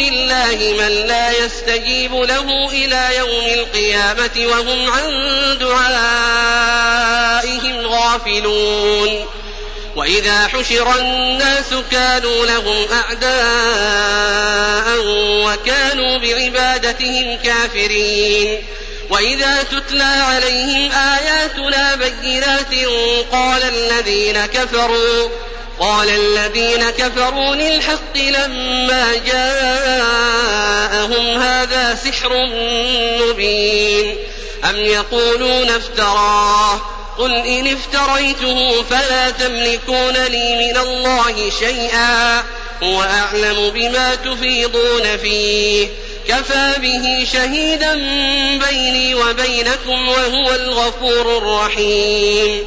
الله من لا يستجيب له إلى يوم القيامة وهم عن دعائهم غافلون. وإذا حشر الناس كانوا لهم أعداء وكانوا بعبادتهم كافرين. وإذا تتلى عليهم آياتنا بينات قال الذين كفروا قال الذين كفروا للحق لما جاءهم هذا سحر مبين. أم يقولون افتراه؟ قل إن افتريته فلا تملكون لي من الله شيئا. هو أعلم بما تفيضون فيه. كفى به شهيدا بيني وبينكم وهو الغفور الرحيم.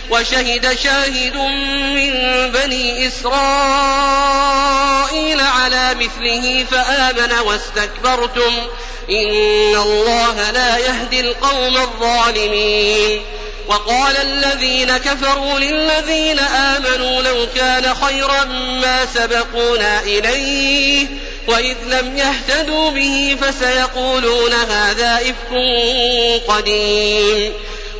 وشهد شاهد من بني إسرائيل على مثله فآمن واستكبرتم إن الله لا يهدي القوم الظالمين. وقال الذين كفروا للذين آمنوا لو كان خيرا ما سبقونا إليه وإذ لم يهتدوا به فسيقولون هذا إفك قديم.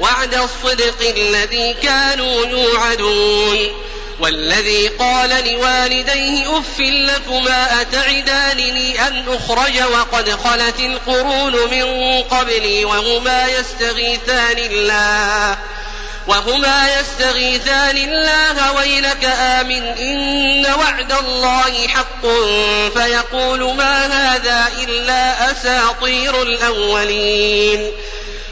وعد الصدق الذي كانوا يوعدون. والذي قال لوالديه أف لكما أتعدانني أن أخرج وقد خلت القرون من قبلي وهما يستغيثان الله. وهما يستغيثان الله ويلك آمن. إن وعد الله حق. فيقول ما هذا إلا أساطير الأولين.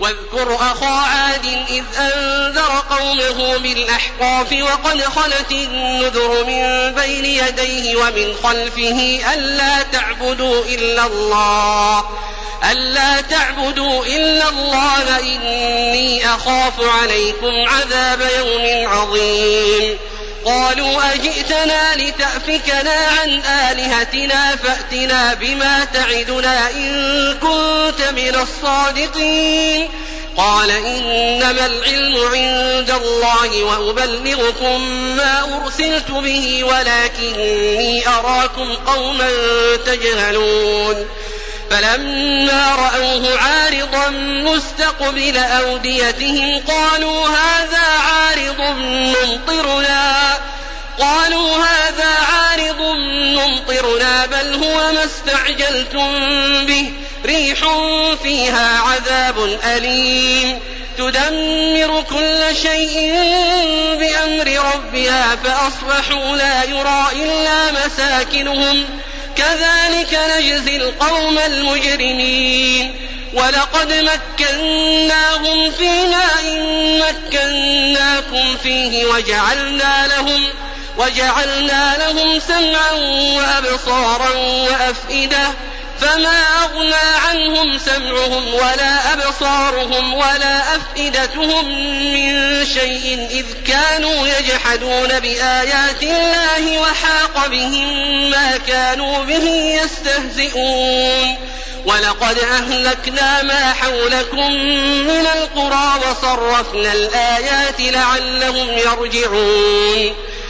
واذكر أخا عاد إذ أنذر قومه بالأحقاف وقد خلت النذر من بين يديه ومن خلفه ألا تعبدوا إلا الله ألا تعبدوا إلا الله إني أخاف عليكم عذاب يوم عظيم. قالوا أجئتنا لتأفكنا عن آلهتنا فأتنا بما تعدنا إن كنت من الصادقين. قال إنما العلم عند الله وأبلغكم ما أرسلت به ولكني أراكم قوما تجهلون. فلما رأوه عارضا مستقبل أوديتهم قالوا هذا عارض ممطرنا بل هو ما استعجلتم به ريح فيها عذاب أليم تدمر كل شيء بأمر ربها فأصبحوا لا يرى إلا مساكنهم كذلك نجزي القوم المجرمين ولقد مكناهم في ماء مكناكم فيه وجعلنا لهم وجعلنا لهم سمعا وأبصارا وأفئدة فما أغنى عنهم سمعهم ولا أبصارهم ولا أفئدتهم من شيء إذ كانوا يجحدون بآيات الله وحاق بهم ما كانوا به يستهزئون. ولقد أهلكنا ما حولكم من القرى وصرفنا الآيات لعلهم يرجعون.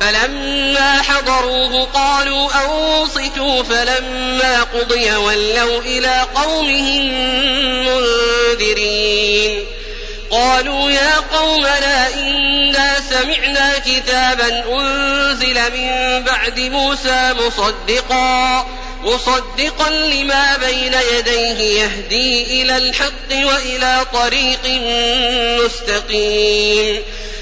فلما حضروه قالوا أنصتوا فلما قضي ولوا إلى قومهم منذرين قالوا يا قومنا إنا سمعنا كتابا أنزل من بعد موسى مصدقا مصدقا لما بين يديه يهدي إلى الحق وإلى طريق مستقيم.